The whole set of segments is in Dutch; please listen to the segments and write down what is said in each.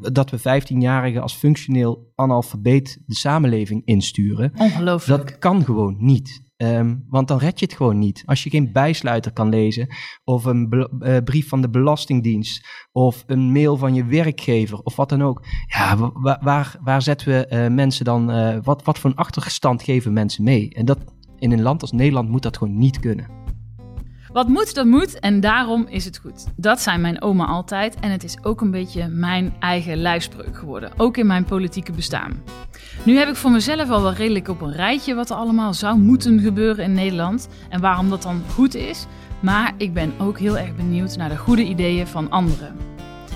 dat we 15-jarigen als functioneel analfabeet de samenleving insturen. Ongelooflijk. Dat kan gewoon niet. Ehm, want dan red je het gewoon niet. Als je geen bijsluiter kan lezen, of een eh, brief van de Belastingdienst, of een mail van je werkgever, of wat dan ook. Ja, wa- wa- waar, waar zetten we eh, mensen dan, eh, wat, wat voor een achterstand geven mensen mee? En dat in een land als Nederland moet dat gewoon niet kunnen. Wat moet, dat moet en daarom is het goed. Dat zei mijn oma altijd en het is ook een beetje mijn eigen lijfspreuk geworden. Ook in mijn politieke bestaan. Nu heb ik voor mezelf al wel redelijk op een rijtje wat er allemaal zou moeten gebeuren in Nederland en waarom dat dan goed is. Maar ik ben ook heel erg benieuwd naar de goede ideeën van anderen.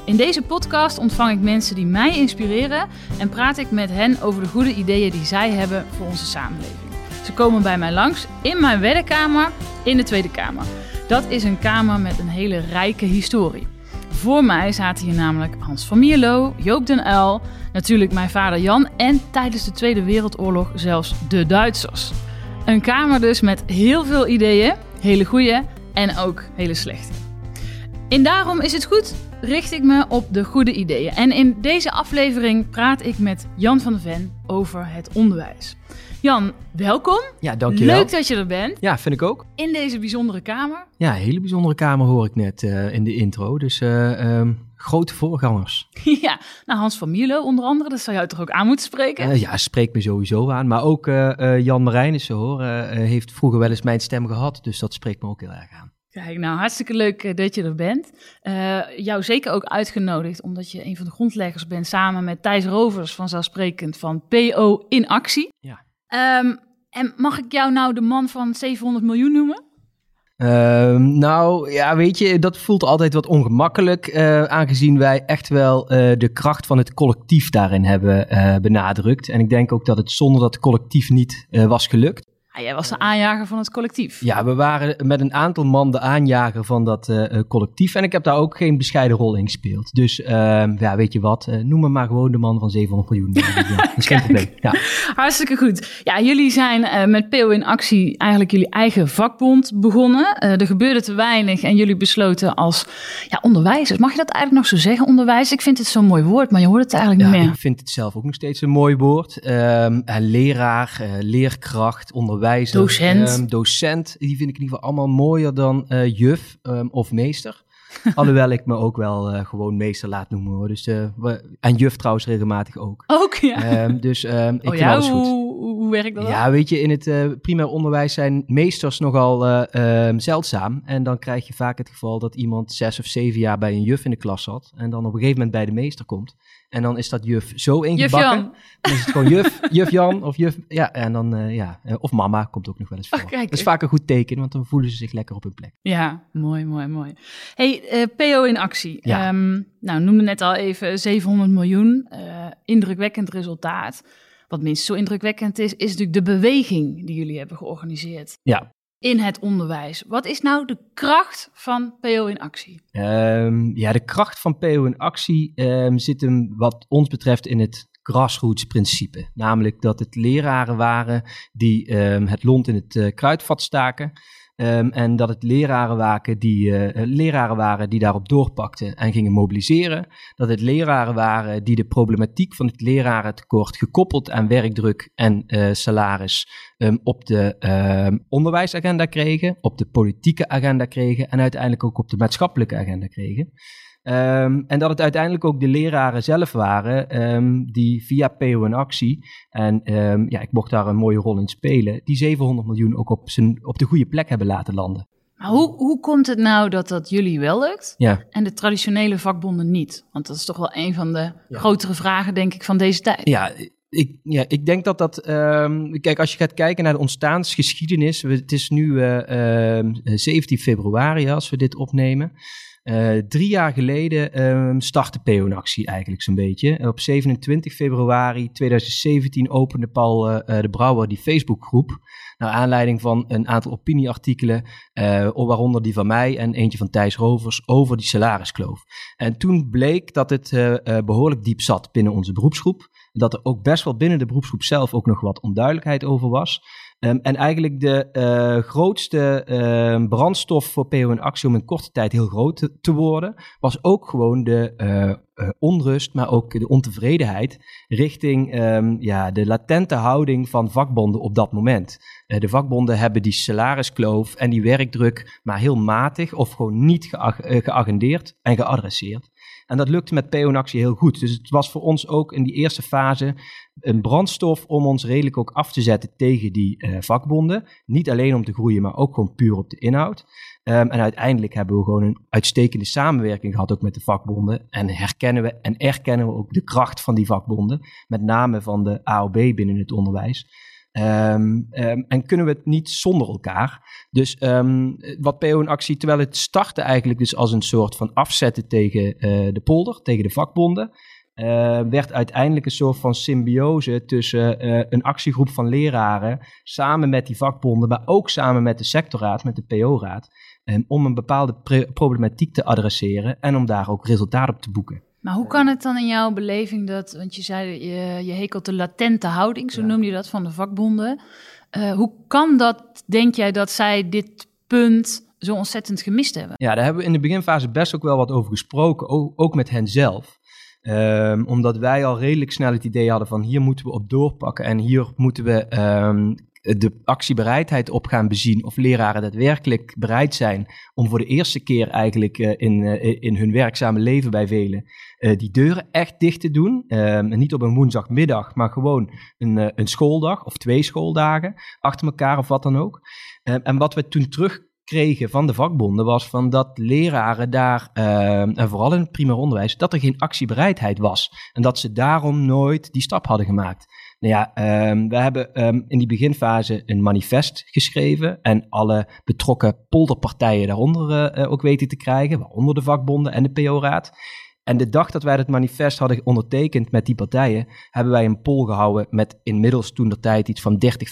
In deze podcast ontvang ik mensen die mij inspireren en praat ik met hen over de goede ideeën die zij hebben voor onze samenleving. Ze komen bij mij langs in mijn werkkamer in de Tweede Kamer. Dat is een kamer met een hele rijke historie. Voor mij zaten hier namelijk Hans van Mierlo, Joop den Uyl, natuurlijk mijn vader Jan en tijdens de Tweede Wereldoorlog zelfs de Duitsers. Een kamer dus met heel veel ideeën, hele goede en ook hele slechte. En daarom is het goed, richt ik me op de goede ideeën. En in deze aflevering praat ik met Jan van der Ven over het onderwijs. Jan, welkom. Ja, dankjewel. Leuk dat je er bent Ja, vind ik ook. in deze bijzondere kamer. Ja, een hele bijzondere kamer hoor ik net eh, in de intro. Dus eh, ehm, grote voorgangers. ja, nou Hans van Mierlo onder andere, dat zou jou toch ook aan moeten spreken? Eh, ja, spreekt me sowieso aan. Maar ook Jan Marijnissen hoor, heeft vroeger wel eens mijn stem gehad. Dus dat spreekt me ook heel erg aan. Kijk, nou hartstikke leuk eh, dat je er bent. Eh, jou zeker ook uitgenodigd omdat je een van de grondleggers bent samen met Thijs Rovers vanzelfsprekend van PO in actie. Ja. Ehm, en mag ik jou nou de man van 700 miljoen noemen? Ehm, nou, ja, weet je, dat voelt altijd wat ongemakkelijk. eh, aangezien wij echt wel eh, de kracht van het collectief daarin hebben eh, benadrukt. En ik denk ook dat het zonder dat collectief niet eh, was gelukt. Ah, jij was de aanjager van het collectief. Ja, we waren met een aantal man de aanjager van dat eh, eh, collectief. En ik heb daar ook geen bescheiden rol in gespeeld. Dus ehm, ja, weet je wat, eh, noem me maar gewoon de man van 700 miljoen. Ja, dat is geen probleem. Ja. Hartstikke goed. Ja, jullie zijn eh, met PO in actie eigenlijk jullie eigen vakbond begonnen. Eh, er gebeurde te weinig en jullie besloten als ja, onderwijzers. Mag je dat eigenlijk nog zo zeggen, onderwijs? Ik vind het zo'n mooi woord, maar je hoort het eigenlijk Ja, niet meer. ik vind het zelf ook nog steeds een mooi woord. Ehm, eh, leraar, eh, leerkracht, onderwijzer. Docent. ehm, docent, die vind ik in ieder geval allemaal mooier dan eh, juf ehm, of meester. Alhoewel ik me ook wel eh, gewoon meester laat noemen. Hoor. Dus, eh, we- en juf trouwens regelmatig ook. Ook, ja. Ehm, dus ehm, ik oh ja, alles goed. hoe, hoe, hoe werkt dat dan? Ja, weet je, in het primair onderwijs zijn meesters nogal zeldzaam. En dan krijg je vaak het geval dat iemand zes of zeven jaar bij een juf in de klas zat. En dan op een gegeven moment bij de meester komt. En dan is dat juf zo Juf ingebakken. Jan. Dan is het gewoon juf, juf Jan of juf... Ja, en dan, eh, ja. eh, Of mama komt ook nog wel eens voor. Ach, kijk. dat is vaak een goed teken, want dan voelen ze zich lekker op hun plek. Ja, mooi, mooi, mooi. Hey, eh, PO in actie. Ja. Ehm, nou, noemde net al even 700 miljoen. indrukwekkend resultaat. Wat minstens zo indrukwekkend is, is natuurlijk de beweging die jullie hebben georganiseerd. Ja. In het onderwijs. Wat is nou de kracht van PO in actie? Ehm, ja, de kracht van PO in actie ehm, zit hem wat ons betreft in het grassroots principe. Namelijk dat het leraren waren die ehm, het lont in het eh, kruidvat staken. Ehm, en dat het leraren, waken die, eh, leraren waren die daarop doorpakten en gingen mobiliseren. Dat het leraren waren die de problematiek van het lerarentekort gekoppeld aan werkdruk en eh, salaris ehm, op de ehm, onderwijsagenda kregen, op de politieke agenda kregen en uiteindelijk ook op de maatschappelijke agenda kregen. Ehm, en dat het uiteindelijk ook de leraren zelf waren ehm, die via PO in actie, en ehm, ja, ik mocht daar een mooie rol in spelen, die 700 miljoen ook op, zijn, op de goede plek hebben laten landen. Maar hoe, hoe komt het nou dat dat jullie wel lukt Ja, en de traditionele vakbonden niet? Want dat is toch wel een van de Ja. grotere vragen, denk ik, van deze tijd. ja, ik, ja, ik denk dat dat. ehm, kijk, als je gaat kijken naar de ontstaansgeschiedenis. we- Het is nu eh, ehm, 17 februari als we dit opnemen. Eh, drie jaar geleden ehm, startte PO in actie eigenlijk zo'n beetje. Op 27 februari 2017 opende Paul eh, eh, de Brouwer die Facebookgroep. Naar aanleiding van een aantal opinieartikelen, eh, waaronder die van mij en eentje van Thijs Rovers, over die salariskloof. En toen bleek dat het eh, eh, behoorlijk diep zat binnen onze beroepsgroep. Dat er ook best wel binnen de beroepsgroep zelf ook nog wat onduidelijkheid over was. Ehm, en eigenlijk de uh, grootste uh, brandstof voor PO en actie om in korte tijd heel groot te, worden, was ook gewoon de uh, onrust, maar ook de ontevredenheid richting um, ja, de latente houding van vakbonden op dat moment. de vakbonden hebben die salariskloof en die werkdruk maar heel matig of gewoon niet geag geagendeerd en geadresseerd. En dat lukte met PO actie heel goed. Dus het was voor ons ook in die eerste fase een brandstof om ons redelijk ook af te zetten tegen die uh, vakbonden. Niet alleen om te groeien, maar ook gewoon puur op de inhoud. Um, en uiteindelijk hebben we gewoon een uitstekende samenwerking gehad ook met de vakbonden. En herkennen we en erkennen we ook de kracht van die vakbonden. Met name van de AOB binnen het onderwijs. Um, um, en kunnen we het niet zonder elkaar. Dus um, wat PO in actie, terwijl het startte eigenlijk dus als een soort van afzetten tegen uh, de polder, tegen de vakbonden, uh, werd uiteindelijk een soort van symbiose tussen uh, een actiegroep van leraren, samen met die vakbonden, maar ook samen met de sectorraad, met de PO-raad, om een bepaalde problematiek te adresseren en om daar ook resultaat op te boeken. Maar hoe kan het dan in jouw beleving dat, want je zei je, je hekelt de latente houding, zo ja. noem je dat van de vakbonden. Uh, hoe kan dat, denk jij, dat zij dit punt zo ontzettend gemist hebben? Ja, daar hebben we in de beginfase best ook wel wat over gesproken, ook, ook met hen zelf. Um, omdat wij al redelijk snel het idee hadden van hier moeten we op doorpakken en hier moeten we um, de actiebereidheid op gaan bezien of leraren daadwerkelijk bereid zijn om voor de eerste keer eigenlijk uh, in, uh, in hun werkzame leven bij velen uh, die deuren echt dicht te doen. en niet op een woensdagmiddag, maar gewoon een, een schooldag of twee schooldagen achter elkaar of wat dan ook. en wat we toen terug kregen van de vakbonden was van dat leraren daar, uh, en vooral in het primair onderwijs, dat er geen actiebereidheid was. En dat ze daarom nooit die stap hadden gemaakt. Nou ja, we hebben in die beginfase een manifest geschreven en alle betrokken polderpartijen daaronder uh, ook weten te krijgen, waaronder de vakbonden en de PO-raad. En de dag dat wij het manifest hadden ondertekend met die partijen, hebben wij een poll gehouden met inmiddels toen de tijd iets van 30,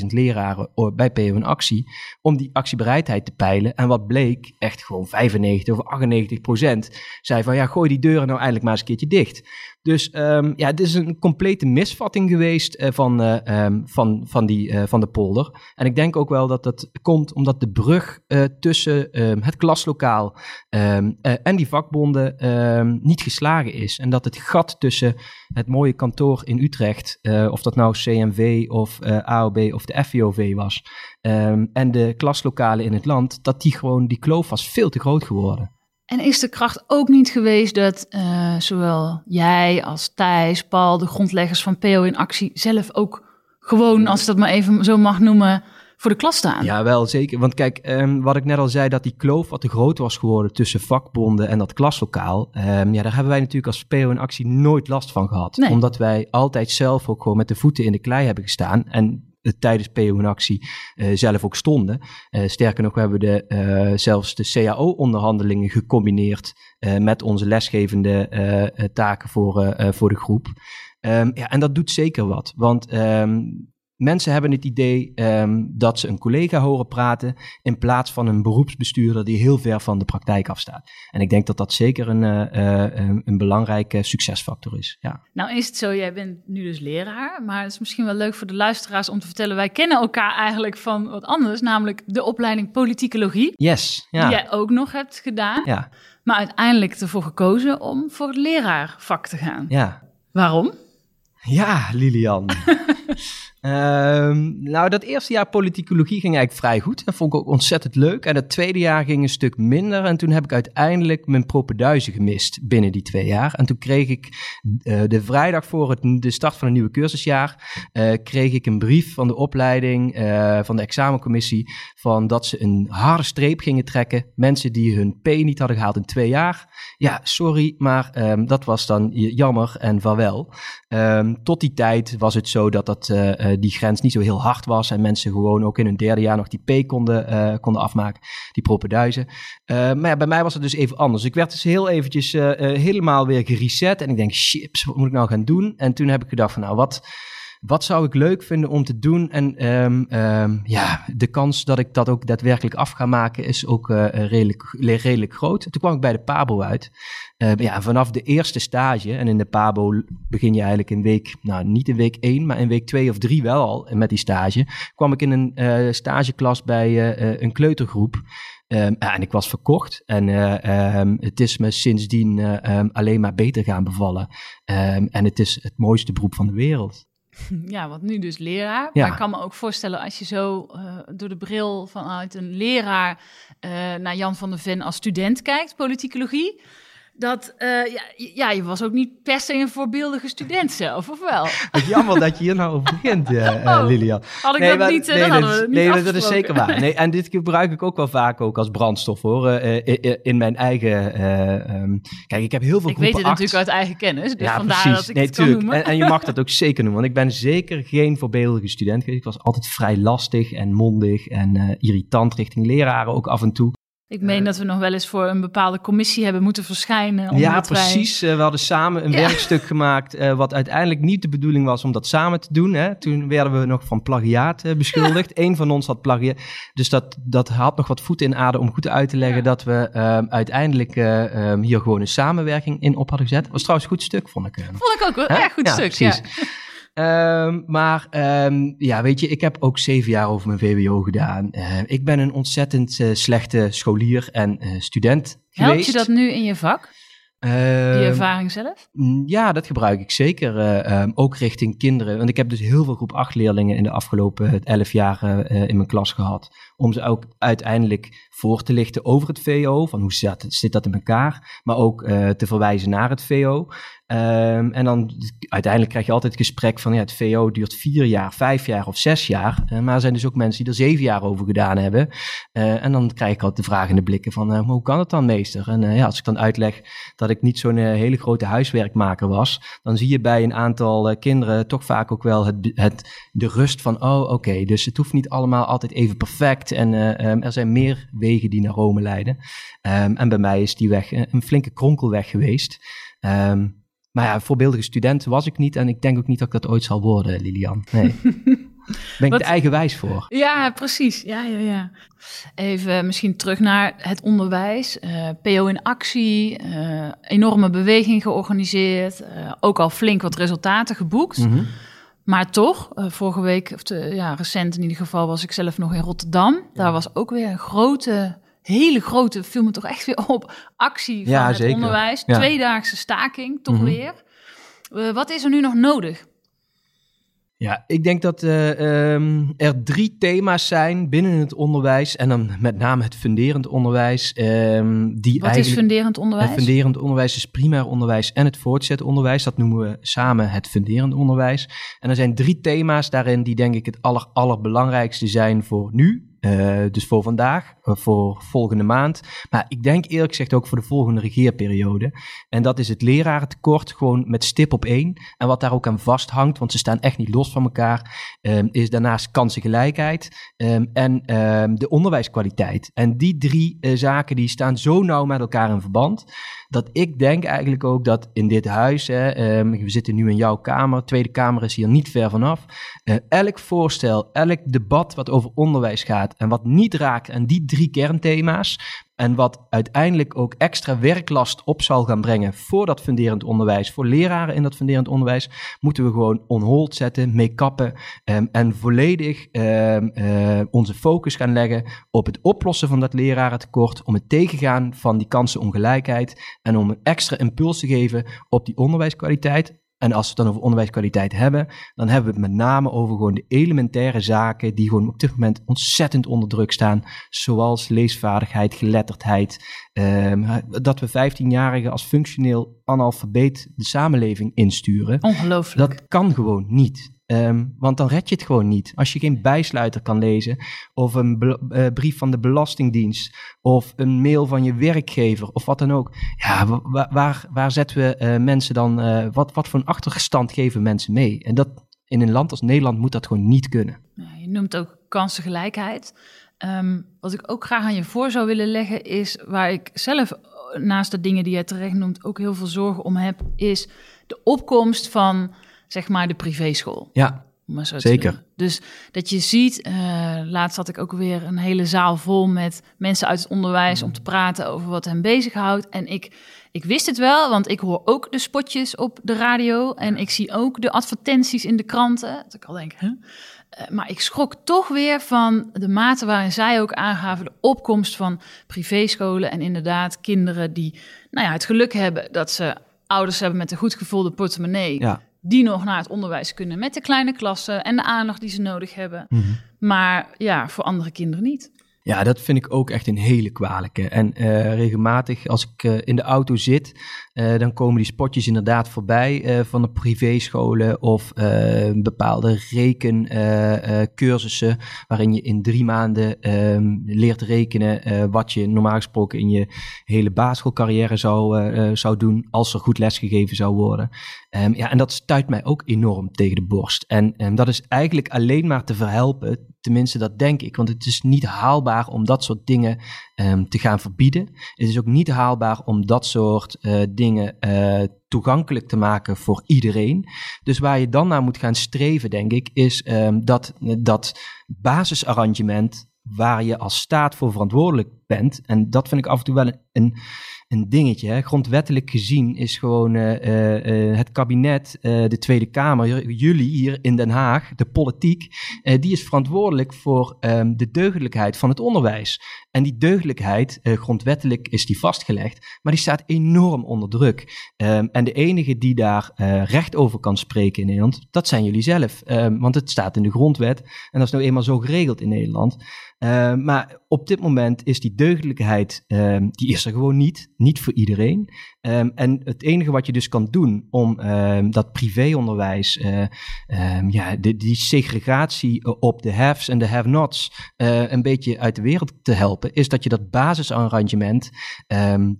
35.000 leraren bij PO in actie, om die actiebereidheid te peilen. En wat bleek, echt gewoon 95 of 98 procent, zei van ja, gooi die deuren nou eindelijk maar eens een keertje dicht. Dus um, ja, het is een complete misvatting geweest uh, van, uh, um, van, van, die, uh, van de polder. En ik denk ook wel dat dat komt omdat de brug tussen um, het klaslokaal en die vakbonden niet geslagen is. En dat het gat tussen het mooie kantoor in Utrecht, of dat nou CMV of AOB of de FVOV was, en de klaslokalen in het land, dat die gewoon, die kloof was veel te groot geworden. En is de kracht ook niet geweest dat uh, zowel jij als Thijs, Paul, de grondleggers van PO in actie, zelf ook gewoon, als ik dat maar even zo mag noemen, voor de klas staan? Ja, wel zeker. Want kijk, um, wat ik net al zei, dat die kloof wat te groot was geworden tussen vakbonden en dat klaslokaal. Um, ja, daar hebben wij natuurlijk als PO in actie nooit last van gehad. Nee. Omdat wij altijd zelf ook gewoon met de voeten in de klei hebben gestaan. En tijdens PO in actie uh, zelf ook stonden. Uh, sterker nog, we hebben de, zelfs de CAO-onderhandelingen gecombineerd met onze lesgevende taken voor, voor de groep. Um, ja, en dat doet zeker wat, want um, Mensen hebben het idee um, dat ze een collega horen praten in plaats van een beroepsbestuurder die heel ver van de praktijk afstaat. En ik denk dat dat zeker een, uh, uh, een belangrijke succesfactor is. Ja. Nou is het zo, jij bent nu dus leraar, maar het is misschien wel leuk voor de luisteraars om te vertellen, wij kennen elkaar eigenlijk van wat anders, namelijk de opleiding politicologie. Yes, ja. Die jij ook nog hebt gedaan. Ja. Maar uiteindelijk ervoor gekozen om voor het leraarvak te gaan. Ja. Waarom? Ja, Lilian. Um, nou, dat eerste jaar politicologie ging eigenlijk vrij goed. Dat vond ik ook ontzettend leuk. En het tweede jaar ging een stuk minder. En toen heb ik uiteindelijk mijn propenduizen gemist binnen die twee jaar. En toen kreeg ik uh, de vrijdag voor de start van een nieuwe cursusjaar... Uh, kreeg ik een brief van de opleiding, uh, van de examencommissie... van dat ze een harde streep gingen trekken. Mensen die hun P niet hadden gehaald in twee jaar. Ja, sorry, maar um, dat was dan jammer en vaarwel. Um, tot die tijd was het zo dat dat die grens niet zo heel hard was. En mensen gewoon ook in hun derde jaar nog die P konden, uh, konden afmaken, die propenduizen. Uh, maar ja, bij mij was het dus even anders. Ik werd dus heel eventjes helemaal weer gereset. En ik denk, chips, wat moet ik nou gaan doen? En toen heb ik gedacht van, nou, wat wat zou ik leuk vinden om te doen? En ehm, ehm, ja, de kans dat ik dat ook daadwerkelijk af ga maken is ook uh, redelijk, redelijk groot. Toen kwam ik bij de PABO uit. Uh, ja, vanaf de eerste stage, en in de PABO begin je eigenlijk in week, nou niet in week 1, maar in week 2 of 3 wel al met die stage, kwam ik in een uh, stageklas bij een kleutergroep. En ik was verkocht en het is me sindsdien alleen maar beter gaan bevallen. en het is het mooiste beroep van de wereld. Ja, want nu dus leraar. Ja. Maar ik kan me ook voorstellen als je zo uh, door de bril vanuit een leraar naar Jan van der Ven als student kijkt, politicologie dat, uh, ja, ja, je was ook niet per se een voorbeeldige student zelf, of wel? Jammer dat je hier nou over begint, uh, oh, Lilian. Had ik nee, dat maar, niet, nee, hadden we niet Nee, dat is zeker waar. Nee, en dit gebruik ik ook wel vaak ook als brandstof, hoor. Uh, in mijn eigen... Um, kijk, ik heb heel veel Ik weet het acht. natuurlijk uit eigen kennis, dus ja, vandaar precies. dat ik nee, het tuurlijk. kan noemen. En, en, je mag dat ook zeker noemen, want ik ben zeker geen voorbeeldige student geweest. Ik was altijd vrij lastig en mondig en irritant richting leraren ook af en toe. Ik meen dat we nog wel eens voor een bepaalde commissie hebben moeten verschijnen. Ja, precies. Wij... we hadden samen een ja. werkstuk gemaakt, uh, wat uiteindelijk niet de bedoeling was om dat samen te doen. Hè. Toen werden we nog van plagiaat beschuldigd. Ja. Eén van ons had plagiaat. Dus dat, dat had nog wat voeten in aarde om goed uit te leggen ja. dat we um, uiteindelijk um, hier gewoon een samenwerking in op hadden gezet. Was trouwens een goed stuk, vond ik. Vond ik ook wel. Ja, goed stuk. Precies. Um, maar um, ja, weet je, ik heb ook zeven jaar over mijn VWO gedaan. Uh, ik ben een ontzettend uh, slechte scholier en uh, student Helpt geweest. je dat nu in je vak? Die ervaring zelf? Ja, dat gebruik ik zeker. Um, ook richting kinderen. Want ik heb dus heel veel groep 8 leerlingen in de afgelopen elf jaar in mijn klas gehad. Om ze ook uiteindelijk voor te lichten over het VO. Van hoe zit, zit dat in elkaar? Maar ook te verwijzen naar het VO. Um, en dan uiteindelijk krijg je altijd het gesprek van ja, het VO duurt vier jaar, vijf jaar of zes jaar. Uh, maar er zijn dus ook mensen die er zeven jaar over gedaan hebben. Uh, en dan krijg ik altijd de vraag in de blikken van uh, hoe kan het dan meester? En ja, als ik dan uitleg dat ik niet zo'n hele grote huiswerkmaker was, dan zie je bij een aantal kinderen toch vaak ook wel het, het, de rust van oh oké, dus het hoeft niet allemaal altijd even perfect. En um, er zijn meer wegen die naar Rome leiden. Um, en bij mij is die weg een flinke kronkelweg geweest. Um, maar ja, voorbeeldige student was ik niet en ik denk ook niet dat ik dat ooit zal worden, Lilian. Nee. ben ik er eigenwijs voor. Ja, precies. Ja, ja, ja. Even misschien terug naar het onderwijs. Uh, PO in actie, uh, enorme beweging georganiseerd. Uh, ook al flink wat resultaten geboekt. Mm -hmm. Maar toch, vorige week, of te, ja, recent in ieder geval, was ik zelf nog in Rotterdam. Ja. Daar was ook weer een grote hele grote, viel me toch echt weer op, actie van ja, het zeker. onderwijs. Ja. Tweedaagse staking, toch mm -hmm. weer. Uh, wat is er nu nog nodig? Ja, ik denk dat uh, um, er drie thema's zijn binnen het onderwijs. En dan met name het funderend onderwijs. Um, die Wat is funderend onderwijs? Het funderend onderwijs is primair onderwijs en het voortgezet onderwijs. Dat noemen we samen het funderend onderwijs. En er zijn drie thema's daarin die denk ik het aller, allerbelangrijkste zijn voor nu. Uh, dus voor vandaag, uh, voor volgende maand. Maar ik denk eerlijk gezegd ook voor de volgende regeerperiode. En dat is het lerarentekort, gewoon met stip op één. En wat daar ook aan vasthangt, want ze staan echt niet los van elkaar, um, is daarnaast kansengelijkheid um, en um, de onderwijskwaliteit. En die drie uh, zaken die staan zo nauw met elkaar in verband. Dat ik denk eigenlijk ook dat in dit huis, hè, um, we zitten nu in jouw kamer, Tweede Kamer is hier niet ver vanaf. Uh, elk voorstel, elk debat wat over onderwijs gaat en wat niet raakt aan die drie kernthema's, en wat uiteindelijk ook extra werklast op zal gaan brengen voor dat funderend onderwijs, voor leraren in dat funderend onderwijs, moeten we gewoon on hold zetten, mee kappen um, en volledig um, uh, onze focus gaan leggen op het oplossen van dat lerarentekort, om het tegengaan van die kansenongelijkheid en om een extra impuls te geven op die onderwijskwaliteit. En als we het dan over onderwijskwaliteit hebben, dan hebben we het met name over gewoon de elementaire zaken die gewoon op dit moment ontzettend onder druk staan. Zoals leesvaardigheid, geletterdheid. Um, dat we 15-jarigen als functioneel analfabeet de samenleving insturen. Ongelooflijk. Dat kan gewoon niet. Um, want dan red je het gewoon niet. Als je geen bijsluiter kan lezen, of een uh, brief van de Belastingdienst, of een mail van je werkgever, of wat dan ook. Ja, waar, waar, zetten we uh, mensen dan, uh, wat, wat voor een achterstand geven mensen mee? En dat in een land als Nederland moet dat gewoon niet kunnen. Je noemt ook kansengelijkheid. Um, wat ik ook graag aan je voor zou willen leggen, is waar ik zelf, naast de dingen die jij terecht noemt, ook heel veel zorgen om heb, is de opkomst van zeg maar de privéschool. Ja. Zeker. Dus dat je ziet, uh, laatst had ik ook weer een hele zaal vol met mensen uit het onderwijs om te praten over wat hen bezighoudt. En ik, ik wist het wel, want ik hoor ook de spotjes op de radio en ik zie ook de advertenties in de kranten. Dat ik al denk, huh? Uh, maar ik schrok toch weer van de mate waarin zij ook aangaven de opkomst van privéscholen en inderdaad kinderen die nou ja, het geluk hebben dat ze ouders hebben met een goed gevulde portemonnee. Ja. Die nog naar het onderwijs kunnen met de kleine klassen en de aandacht die ze nodig hebben. Mhm. Maar ja, voor andere kinderen niet. Ja, dat vind ik ook echt een hele kwalijke. En uh, regelmatig als ik uh, in de auto zit, uh, dan komen die spotjes inderdaad voorbij van de privéscholen of bepaalde rekencursussen waarin je in drie maanden um, leert rekenen wat je normaal gesproken in je hele basisschoolcarrière zou, zou doen als er goed lesgegeven zou worden. Um, ja, en dat stuit mij ook enorm tegen de borst. En um, dat is eigenlijk alleen maar te verhelpen, tenminste dat denk ik, want het is niet haalbaar om dat soort dingen um, te gaan verbieden. Het is ook niet haalbaar om dat soort uh, dingen uh, toegankelijk te maken voor iedereen. Dus waar je dan naar moet gaan streven, denk ik, is um, dat, dat basisarrangement waar je als staat voor verantwoordelijk bent. En dat vind ik af en toe wel een, een een dingetje. Hè. Grondwettelijk gezien is gewoon uh, uh, het kabinet, de Tweede Kamer, jullie hier in Den Haag, de politiek, die is verantwoordelijk voor um, de deugdelijkheid van het onderwijs. En die deugdelijkheid, grondwettelijk is die vastgelegd, maar die staat enorm onder druk. Um, en de enige die daar recht over kan spreken in Nederland, dat zijn jullie zelf. Um, want het staat in de grondwet en dat is nou eenmaal zo geregeld in Nederland. maar op dit moment is die deugdelijkheid, die is er gewoon niet niet voor iedereen. En het enige wat je dus kan doen om dat privéonderwijs, um, ja, die segregatie op de haves en de have-nots een beetje uit de wereld te helpen, is dat je dat basisarrangement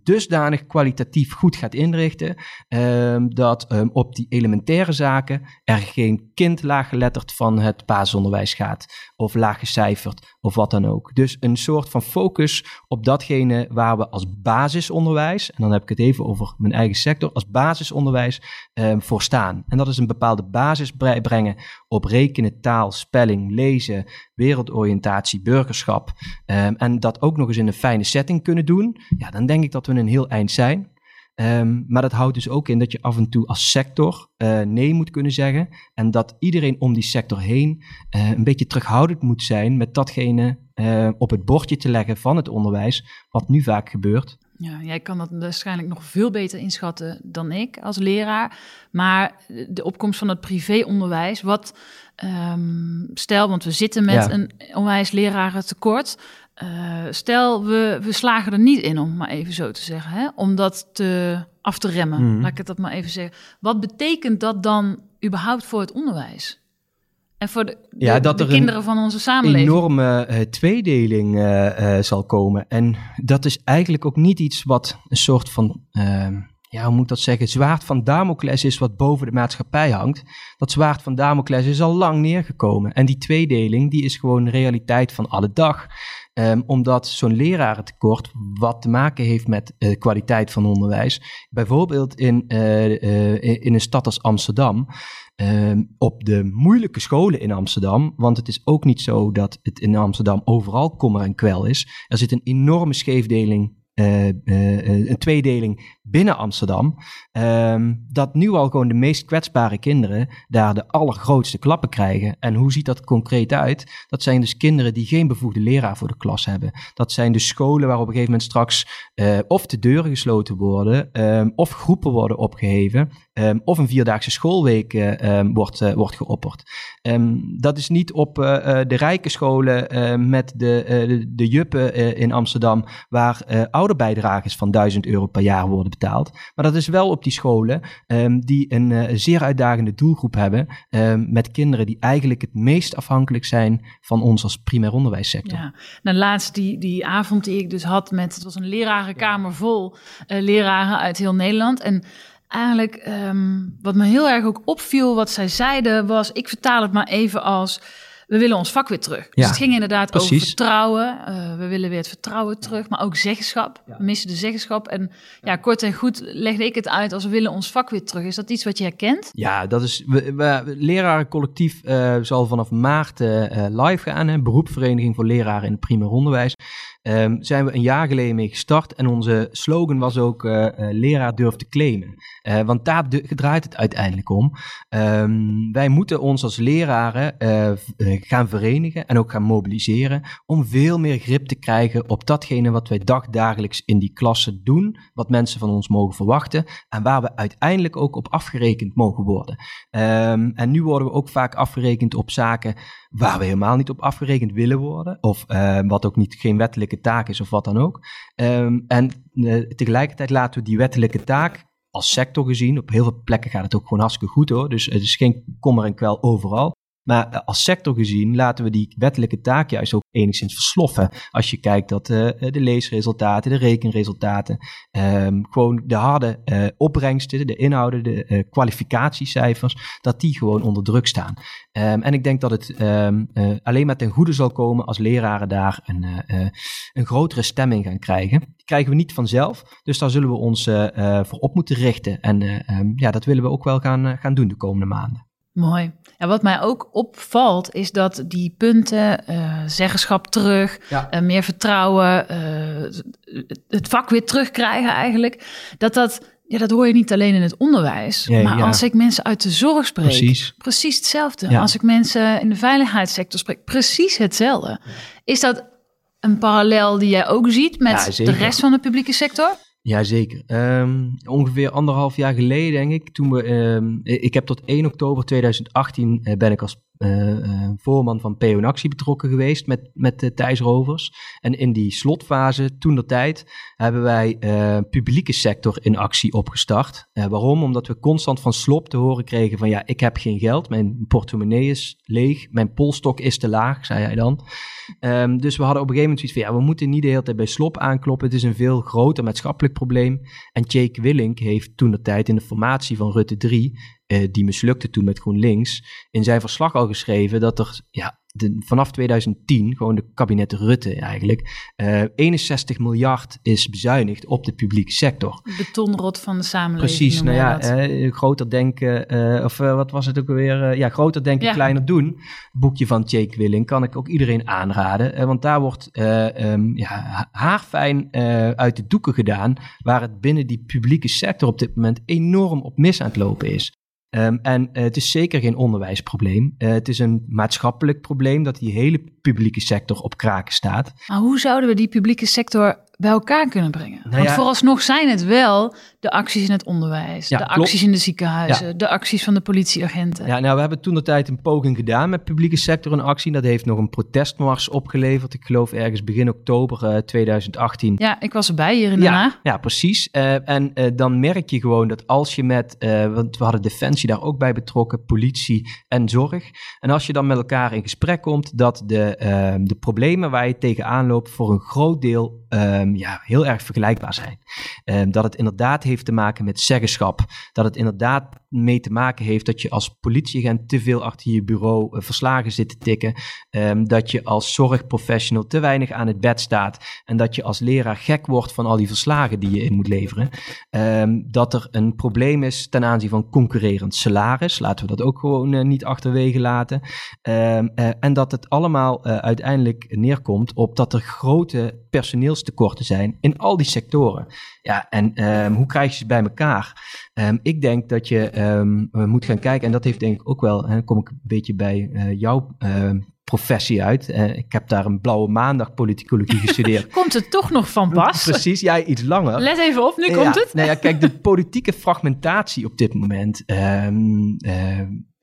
dusdanig kwalitatief goed gaat inrichten, dat op die elementaire zaken er geen kind laaggeletterd van het basisonderwijs gaat, of laaggecijferd, of wat dan ook. Dus een soort van focus op datgene waar we als basisonderwijs, en dan heb ik het even over mijn eigen sector, als basisonderwijs voor staan. En dat is een bepaalde basis brengen op rekenen, taal, spelling, lezen, wereldoriëntatie, burgerschap. Um, en dat ook nog eens in een fijne setting kunnen doen. Ja, dan denk ik dat we een heel eind zijn. Um, maar dat houdt dus ook in dat je af en toe als sector uh, nee moet kunnen zeggen. En dat iedereen om die sector heen uh, een beetje terughoudend moet zijn met datgene uh, op het bordje te leggen van het onderwijs, wat nu vaak gebeurt. Ja, jij kan dat waarschijnlijk nog veel beter inschatten dan ik als leraar. Maar de opkomst van het privéonderwijs, wat um, stel, want we zitten met ja. een onwijs lerarentekort. Uh, stel, we, we slagen er niet in, om maar even zo te zeggen, hè? om dat te, af te remmen. Mhm. Mm. Laat ik het dat maar even zeggen. Wat betekent dat dan überhaupt voor het onderwijs? En voor de, de, ja, dat de er kinderen een van onze samenleving. enorme uh, tweedeling uh, uh, zal komen. En dat is eigenlijk ook niet iets wat een soort van, ehm, ja, hoe moet ik dat zeggen, zwaard van Damocles is wat boven de maatschappij hangt. Dat zwaard van Damocles is al lang neergekomen. En die tweedeling, die is gewoon de realiteit van alle dag. Um, omdat zo'n lerarentekort wat te maken heeft met de uh, kwaliteit van onderwijs. Bijvoorbeeld in, uh, uh, in een stad als Amsterdam. Um, op de moeilijke scholen in Amsterdam. Want het is ook niet zo dat het in Amsterdam overal kommer en kwel is. Er zit een enorme scheefdeling uh, uh, een tweedeling binnen Amsterdam. Um, dat nu al gewoon de meest kwetsbare kinderen daar de allergrootste klappen krijgen. En hoe ziet dat concreet uit? Dat zijn dus kinderen die geen bevoegde leraar voor de klas hebben. Dat zijn dus scholen waar op een gegeven moment straks of de deuren gesloten worden, um, of groepen worden opgeheven, um, of een vierdaagse schoolweek wordt, wordt geopperd. dat is niet op de rijke scholen met de, de, de juppen in Amsterdam, waar ouderbijdragers van 1000 euro per jaar worden betaald. Maar dat is wel op die scholen die een zeer uitdagende doelgroep hebben. Met kinderen die eigenlijk het meest afhankelijk zijn van ons als primair onderwijssector. Ja, nou laatst die, die avond die ik dus had met, het was een lerarenkamer vol uh, leraren uit heel Nederland. En eigenlijk um, wat me heel erg ook opviel, wat zij zeiden, was, ik vertaal het maar even als we willen ons vak weer terug. Dus Ja, het ging inderdaad over precies. vertrouwen. Eh, we willen weer het vertrouwen terug, maar ook zeggenschap. Ja. We missen de zeggenschap. En ja, kort en goed legde ik het uit als we willen ons vak weer terug. Is dat iets wat je herkent? Ja, dat is. We, we, lerarencollectief eh, zal vanaf maart eh, live gaan. Hè, beroepsvereniging voor leraren in het primair onderwijs. Ehm, zijn we een jaar geleden mee gestart. En onze slogan was ook: eh, eh, leraar durft te claimen. Eh, want daar draait het uiteindelijk om. Ehm, wij moeten ons als leraren gaan verenigen en ook gaan mobiliseren. om veel meer grip te krijgen op datgene wat wij dagdagelijks in die klassen doen. Wat mensen van ons mogen verwachten. En waar we uiteindelijk ook op afgerekend mogen worden. Ehm, en nu worden we ook vaak afgerekend op zaken waar we helemaal niet op afgerekend willen worden. Of eh, wat ook niet geen wettelijke taak is of wat dan ook. Ehm, en eh, tegelijkertijd laten we die wettelijke taak als sector gezien, op heel veel plekken gaat het ook gewoon hartstikke goed hoor. Dus het is geen kommer en kwel overal. Maar eh, als sector gezien laten we die wettelijke taak juist ook enigszins versloffen. Als je kijkt dat eh, de leesresultaten, de rekenresultaten, ehm, gewoon de harde eh, opbrengsten, de inhouden, de eh, kwalificatiecijfers, dat die gewoon onder druk staan. Ehm, en ik denk dat het ehm, eh, alleen maar ten goede zal komen als leraren daar een, eh, eh, een grotere stem in gaan krijgen. Die krijgen we niet vanzelf, dus daar zullen we ons eh, eh, voor op moeten richten. En eh, ja, dat willen we ook wel gaan, eh, gaan doen de komende maanden. Mooi. En wat mij ook opvalt, is dat die punten, eh, zeggenschap terug, Ja. eh, meer vertrouwen, eh, het vak weer terugkrijgen eigenlijk, dat dat, ja, dat hoor je niet alleen in het onderwijs, maar ja. als ik mensen uit de zorg spreek, Precies. precies hetzelfde. Als ik mensen in de veiligheidssector spreek, precies hetzelfde. Is dat een parallel die jij ook ziet met de rest van de publieke sector? Jazeker. Ehm ongeveer anderhalf jaar geleden, denk ik, toen we. ehm, ik heb tot 1 oktober 2018 eh, ben ik als eh, eh, voorman van PO Actie betrokken geweest met, met de Thijs Rovers. En in die slotfase, toen de tijd, hebben wij eh, publieke sector in actie opgestart. Waarom? Omdat we constant van slop te horen kregen van ja, ik heb geen geld, mijn portemonnee is leeg, mijn polstok is te laag, zei hij dan. Ehm, dus we hadden op een gegeven moment zoiets van, ja, we moeten niet de hele tijd bij slop aankloppen. Het is een veel groter maatschappelijk probleem. En Jake Willink heeft toen de tijd in de formatie van Rutte 3, eh, die mislukte toen met GroenLinks, in zijn verslag al geschreven dat er ja, de, vanaf 2010, gewoon de kabinet Rutte eigenlijk, eh 61 miljard is bezuinigd op de publieke sector. De betonrot van de samenleving. Precies, nou ja, eh, groter denken, eh, of eh, wat was het ook alweer? Eh, ja, groter denken, Ja. kleiner doen. Boekje van Jake Willing kan ik ook iedereen aanraden. eh, want daar wordt eh, ehm, ja, ha- haarfijn eh, uit de doeken gedaan, waar het binnen die publieke sector op dit moment enorm op mis aan het lopen is. Ehm, en eh, het is zeker geen onderwijsprobleem. Eh, het is een maatschappelijk probleem dat die hele publieke sector op kraken staat. Maar hoe zouden we die publieke sector bij elkaar kunnen brengen? Nou Want vooralsnog zijn het wel de acties in het onderwijs, Ja, de klopt. acties in de ziekenhuizen, de acties van de politieagenten. Ja, nou, we hebben toen de tijd een poging gedaan met publieke sector in actie. Dat heeft nog een protestmars opgeleverd. Ik geloof ergens begin oktober eh, 2018. Ja, ik was erbij hier in Den Ja, Haag. ja, precies. Eh, en eh, dan merk je gewoon dat als je met, eh, want we hadden Defensie daar ook bij betrokken, politie en zorg. En als je dan met elkaar in gesprek komt, dat de, eh, de problemen waar je tegenaan loopt voor een groot deel ehm, ja, heel erg vergelijkbaar zijn. Ehm, dat het inderdaad heeft te maken met zeggenschap. Dat het inderdaad mee te maken heeft dat je als politieagent te veel achter je bureau eh, verslagen zit te tikken. Ehm, dat je als zorgprofessional te weinig aan het bed staat. En dat je als leraar gek wordt van al die verslagen die je in moet leveren. Ehm, dat er een probleem is ten aanzien van concurrerend salaris. Laten we dat ook gewoon eh, niet achterwege laten. Ehm, eh, en dat het allemaal uiteindelijk neerkomt op dat er grote personeelstekorten zijn in al die sectoren. Ja, en hoe krijg je ze bij elkaar? Ehm, ik denk dat je ehm, eh, moet gaan kijken, en dat heeft denk ik ook wel, dan kom ik een beetje bij eh, jouw ehm, professie uit. Eh, ik heb daar een blauwe maandag politicologie gestudeerd. Komt het toch nog van pas? Precies, jij iets langer. Let even op, nu Ja, komt het. Nou ja, kijk, de politieke fragmentatie op dit moment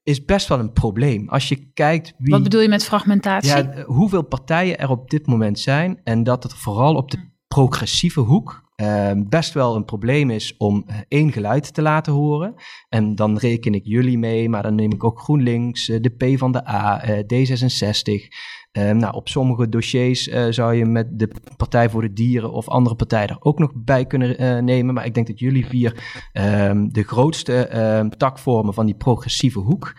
is best wel een probleem. Als je kijkt wie, Wat bedoel je met fragmentatie? ja, hoeveel partijen er op dit moment zijn en dat het vooral op de progressieve hoek ehm, best wel een probleem is om eh, één geluid te laten horen. En dan reken ik jullie mee, maar dan neem ik ook GroenLinks, de P van de A, D66. Ehm, nou, op sommige dossiers zou je met de Partij voor de Dieren of andere partijen er ook nog bij kunnen nemen. Maar ik denk dat jullie vier ehm, de grootste takvormen van die progressieve hoek.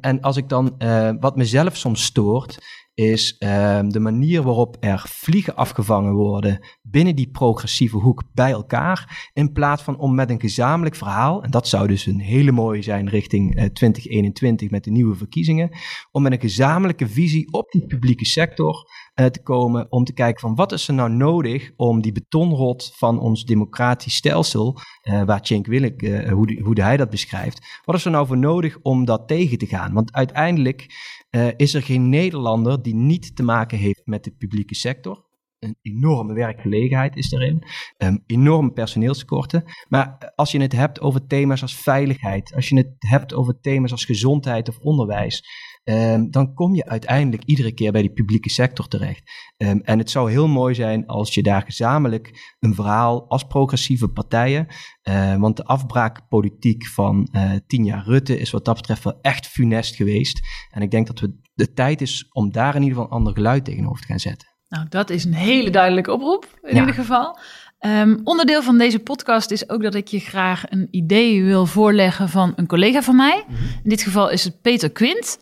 en als ik dan, wat mezelf soms stoort, is um, de manier waarop er vliegen afgevangen worden binnen die progressieve hoek bij elkaar, in plaats van om met een gezamenlijk verhaal, en dat zou dus een hele mooie zijn richting uh, eh, 2021 met de nieuwe verkiezingen, om met een gezamenlijke visie op die publieke sector uh, te komen, om te kijken van wat is er nou nodig om die betonrot van ons democratisch stelsel, uh, waar Cenk Willink, hoe, hoe hij dat beschrijft, wat is er nou voor nodig om dat tegen te gaan? Want uiteindelijk uh, is er geen Nederlander die niet te maken heeft met de publieke sector. Een enorme werkgelegenheid is erin, um, enorme personeelstekorten. Maar als je het hebt over thema's als veiligheid, als je het hebt over thema's als gezondheid of onderwijs, um, dan kom je uiteindelijk iedere keer bij die publieke sector terecht. Um, en het zou heel mooi zijn als je daar gezamenlijk een verhaal als progressieve partijen, uh, want de afbraakpolitiek van uh, tien jaar Rutte is wat dat betreft wel echt funest geweest. En ik denk dat we de tijd is om daar in ieder geval een ander geluid tegenover te gaan zetten. Nou, dat is een hele duidelijke oproep in ieder geval. Um, onderdeel van deze podcast is ook dat ik je graag een idee wil voorleggen van een collega van mij. Mhm. In dit geval is het Peter Quint.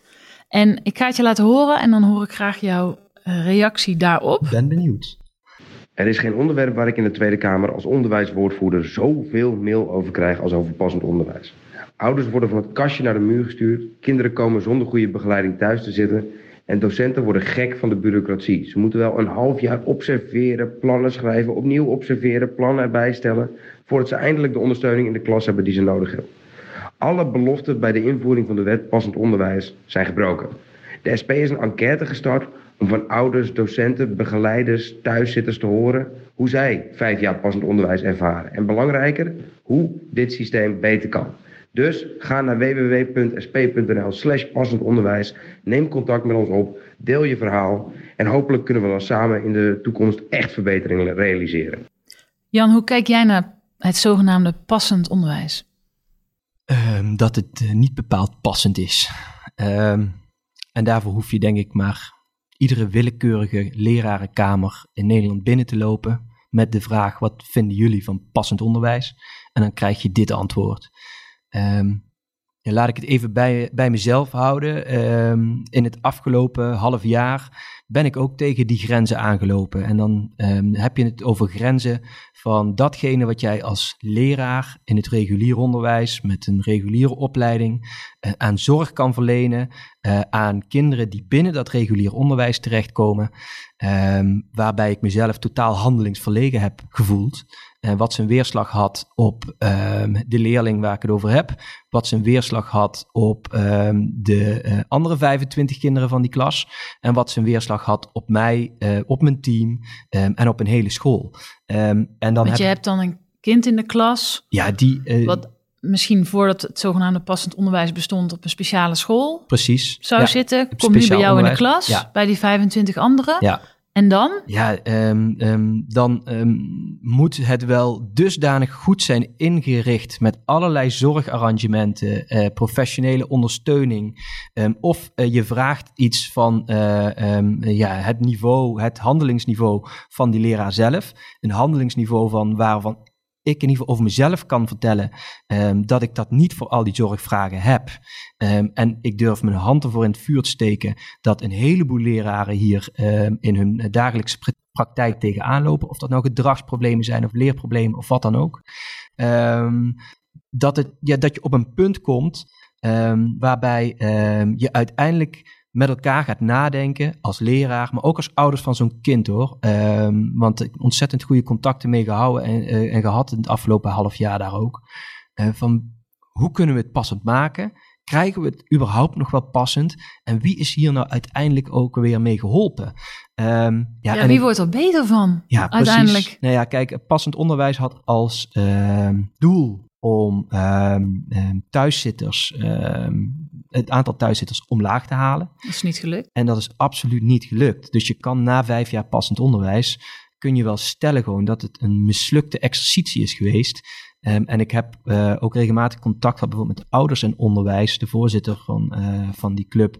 En ik ga het je laten horen en dan hoor ik graag jouw uh, reactie daarop. Ben benieuwd. Er is geen onderwerp waar ik in de Tweede Kamer als onderwijswoordvoerder zoveel mail over krijg als over passend onderwijs. Ouders worden van het kastje naar de muur gestuurd, kinderen komen zonder goede begeleiding thuis te zitten en docenten worden gek van de bureaucratie. Ze moeten wel een half jaar observeren, plannen schrijven, opnieuw observeren, plannen erbij stellen, voordat ze eindelijk de ondersteuning in de klas hebben die ze nodig hebben. Alle beloften bij de invoering van de wet passend onderwijs zijn gebroken. De SP is een enquête gestart om van ouders, docenten, begeleiders, thuiszitters te horen hoe zij vijf jaar passend onderwijs ervaren. En belangrijker, hoe dit systeem beter kan. Dus ga naar www.sp.nl slash passend onderwijs. Neem contact met ons op. Deel je verhaal. En hopelijk kunnen we dan samen in de toekomst echt verbeteringen realiseren. Jan, hoe kijk jij naar het zogenaamde passend onderwijs? Um, dat het uh, niet bepaald passend is. Um, en daarvoor hoef je denk ik maar iedere willekeurige lerarenkamer in Nederland binnen te lopen met de vraag: wat vinden jullie van passend onderwijs? En dan krijg je dit antwoord. Ja, laat ik het even bij, bij mezelf houden. In het afgelopen half jaar ben ik ook tegen die grenzen aangelopen. En dan um, heb je het over grenzen van datgene wat jij als leraar in het regulier onderwijs met een reguliere opleiding uh, aan zorg kan verlenen uh, aan kinderen die binnen dat regulier onderwijs terechtkomen, um, waarbij ik mezelf totaal handelingsverlegen heb gevoeld. Uh, wat zijn weerslag had op um, de leerling waar ik het over heb, wat zijn weerslag had op de andere 25 kinderen van die klas en wat zijn weerslag had op mij, op mijn team en op een hele school. Um, en dan Want je hebt dan een kind in de klas. Ja, die. Uh, wat misschien voordat het zogenaamde passend onderwijs bestond op een speciale school. Precies. Zou zitten. Kom nu bij jou in de klas. Ja. Bij die 25 anderen. Ja. En dan? Ja, um, um, dan um, moet het wel dusdanig goed zijn ingericht met allerlei zorgarrangementen, uh, professionele ondersteuning. of uh, je vraagt iets van uh, ja, het niveau, het handelingsniveau van die leraar zelf. Een handelingsniveau van waarvan ik in ieder geval over mezelf kan vertellen um, dat ik dat niet voor al die zorgvragen heb. Um, en ik durf mijn hand ervoor in het vuur te steken dat een heleboel leraren hier um, in hun dagelijkse praktijk tegenaan lopen. Of dat nou gedragsproblemen zijn of leerproblemen of wat dan ook. dat, het, ja, dat je op een punt komt waarbij je uiteindelijk met elkaar gaat nadenken als leraar, maar ook als ouders van zo'n kind hoor. Um, want ik ontzettend goede contacten mee gehouden en, uh, en gehad in het afgelopen half jaar daar ook. Uh, van hoe kunnen we het passend maken? Krijgen we het überhaupt nog wel passend? En wie is hier nou uiteindelijk ook weer mee geholpen? Um, ja, ja, wie wordt er beter van? Ja, uiteindelijk. Precies. Nou ja, kijk, passend onderwijs had als uh, doel om um, thuiszitters, um, het aantal thuiszitters omlaag te halen. Dat is niet gelukt. En dat is absoluut niet gelukt. Dus je kan na vijf jaar passend onderwijs, kun je wel stellen gewoon dat het een mislukte exercitie is geweest. Ehm, en ik heb uh, ook regelmatig contact gehad bijvoorbeeld met ouders en onderwijs, de voorzitter van, uh, van die club,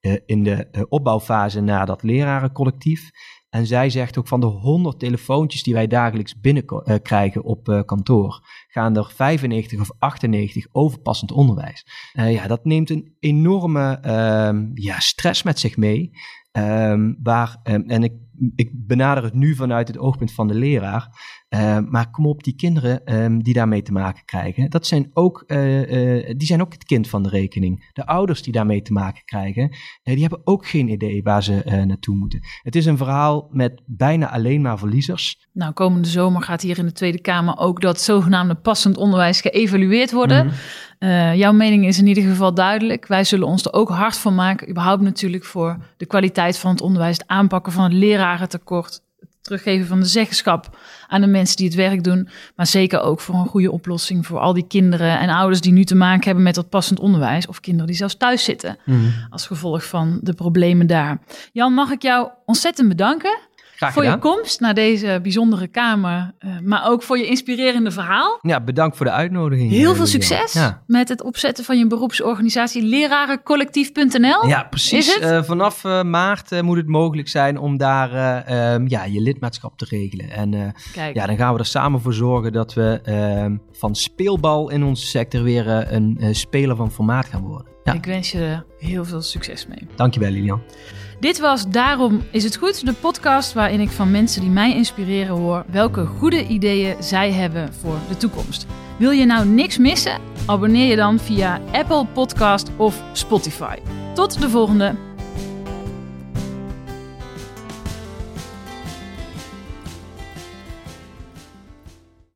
uh, in de opbouwfase naar dat lerarencollectief. En zij zegt ook van de 100 telefoontjes die wij dagelijks binnenkrijgen op kantoor, gaan er 95 of 98 over passend onderwijs. ja, dat neemt een enorme ehm, ja, stress met zich mee. Um, waar, um, en ik, ik benader het nu vanuit het oogpunt van de leraar. Uh, maar kom op, die kinderen um, die daarmee te maken krijgen, dat zijn ook, uh, uh, die zijn ook het kind van de rekening. De ouders die daarmee te maken krijgen, die hebben ook geen idee waar ze naartoe moeten. Het is een verhaal met bijna alleen maar verliezers. Nou, komende zomer gaat hier in de Tweede Kamer ook dat zogenaamde passend onderwijs geëvalueerd worden. Mm -hmm. jouw mening is in ieder geval duidelijk. Wij zullen ons er ook hard van maken, überhaupt natuurlijk voor de kwaliteit van het onderwijs, het aanpakken van het lerarentekort, teruggeven van de zeggenschap aan de mensen die het werk doen. Maar zeker ook voor een goede oplossing voor al die kinderen en ouders die nu te maken hebben met dat passend onderwijs. Of kinderen die zelfs thuis zitten mm. als gevolg van de problemen daar. Jan, mag ik jou ontzettend bedanken. Graag voor je komst naar deze bijzondere kamer, uh, maar ook voor je inspirerende verhaal. Ja, bedankt voor de uitnodiging. Heel veel succes ja. met het opzetten van je beroepsorganisatie lerarencollectief.nl. Ja, precies. Uh, vanaf uh, maart moet het mogelijk zijn om daar um, ja, je lidmaatschap te regelen. En ja, dan gaan we er samen voor zorgen dat we ehm, van speelbal in onze sector weer een speler van formaat gaan worden. Ja. Ik wens je er heel veel succes mee. Dankjewel, Lilian. Dit was Daarom is het goed, de podcast waarin ik van mensen die mij inspireren hoor welke goede ideeën zij hebben voor de toekomst. Wil je nou niks missen? Abonneer je dan via Apple Podcast of Spotify. Tot de volgende.